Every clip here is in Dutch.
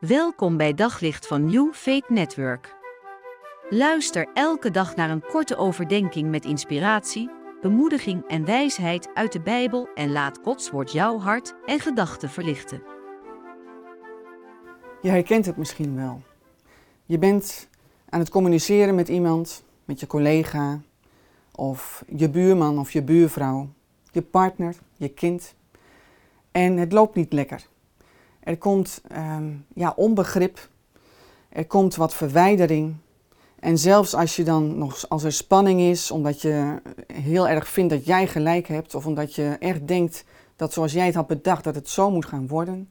Welkom bij Daglicht van New Faith Network. Luister elke dag naar een korte overdenking met inspiratie, bemoediging en wijsheid uit de Bijbel en laat Gods woord jouw hart en gedachten verlichten. Je herkent het misschien wel. Je bent aan het communiceren met iemand, met je collega of je buurman of je buurvrouw, je partner, je kind. En het loopt niet lekker. Er komt ehm, ja, onbegrip. Er komt wat verwijdering. En zelfs als je dan nog, als er spanning is, omdat je heel erg vindt dat jij gelijk hebt, of omdat je echt denkt dat zoals jij het had bedacht, dat het zo moet gaan worden,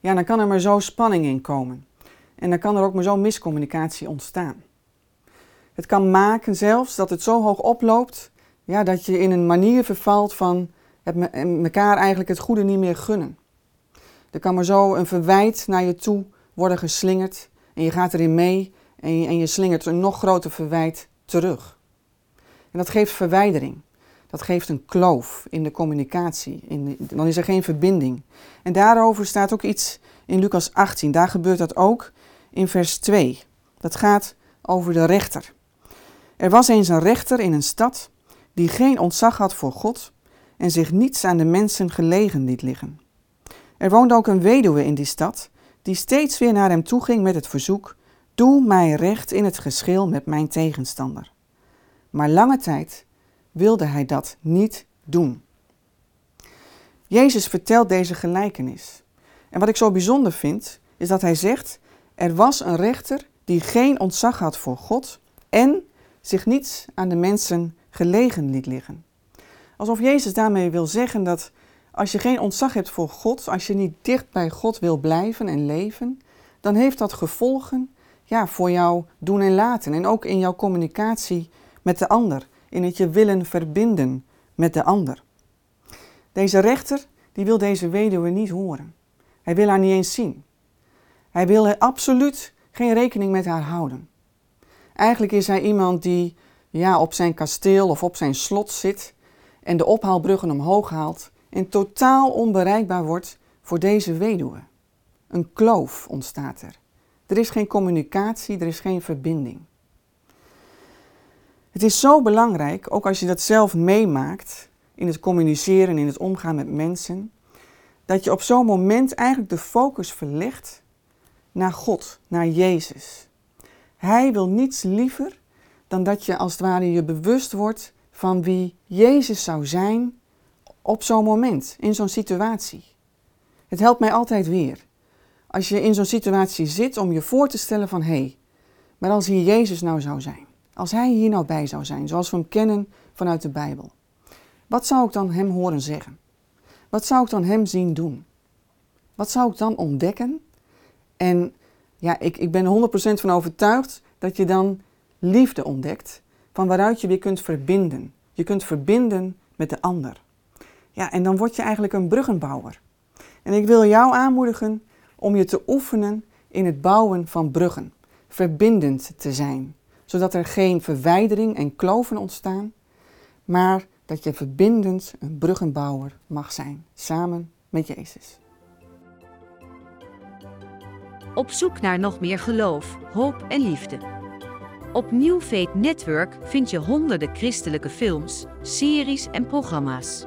ja, dan kan er maar zo spanning in komen. En dan kan er ook maar zo miscommunicatie ontstaan. Het kan maken zelfs dat het zo hoog oploopt, ja, dat je in een manier vervalt van het elkaar eigenlijk het goede niet meer gunnen. Er kan maar zo een verwijt naar je toe worden geslingerd en je gaat erin mee en je, en je slingert een nog groter verwijt terug. En dat geeft verwijdering. Dat geeft een kloof in de communicatie. In dan is er geen verbinding. En daarover staat ook iets in Lucas 18. Daar gebeurt dat ook in vers 2. Dat gaat over de rechter. Er was eens een rechter in een stad die geen ontzag had voor God en zich niets aan de mensen gelegen liet liggen. Er woonde ook een weduwe in die stad, die steeds weer naar hem toe ging met het verzoek: Doe mij recht in het geschil met mijn tegenstander. Maar lange tijd wilde hij dat niet doen. Jezus vertelt deze gelijkenis. En wat ik zo bijzonder vind, is dat hij zegt: Er was een rechter die geen ontzag had voor God en zich niets aan de mensen gelegen liet liggen. Alsof Jezus daarmee wil zeggen dat als je geen ontzag hebt voor God, als je niet dicht bij God wil blijven en leven, dan heeft dat gevolgen ja, voor jouw doen en laten. En ook in jouw communicatie met de ander, in het je willen verbinden met de ander. Deze rechter die wil deze weduwe niet horen. Hij wil haar niet eens zien. Hij wil absoluut geen rekening met haar houden. Eigenlijk is hij iemand die ja, op zijn kasteel of op zijn slot zit en de ophaalbruggen omhoog haalt en totaal onbereikbaar wordt voor deze weduwe. Een kloof ontstaat er. Er is geen communicatie, er is geen verbinding. Het is zo belangrijk, ook als je dat zelf meemaakt in het communiceren, in het omgaan met mensen, dat je op zo'n moment eigenlijk de focus verlegt naar God, naar Jezus. Hij wil niets liever dan dat je als het ware je bewust wordt van wie Jezus zou zijn op zo'n moment, in zo'n situatie. Het helpt mij altijd weer. Als je in zo'n situatie zit om je voor te stellen van hé, hey, maar als hier Jezus nou zou zijn, als Hij hier nou bij zou zijn, zoals we hem kennen vanuit de Bijbel, wat zou ik dan Hem horen zeggen? Wat zou ik dan Hem zien doen? Wat zou ik dan ontdekken? En ja, ik, ik ben 100% van overtuigd dat je dan liefde ontdekt, van waaruit je weer kunt verbinden. Je kunt verbinden met de ander. Ja, en dan word je eigenlijk een bruggenbouwer. En ik wil jou aanmoedigen om je te oefenen in het bouwen van bruggen, verbindend te zijn, zodat er geen verwijdering en kloven ontstaan, maar dat je verbindend een bruggenbouwer mag zijn, samen met Jezus. Op zoek naar nog meer geloof, hoop en liefde. Op New Faith Network vind je honderden christelijke films, series en programma's.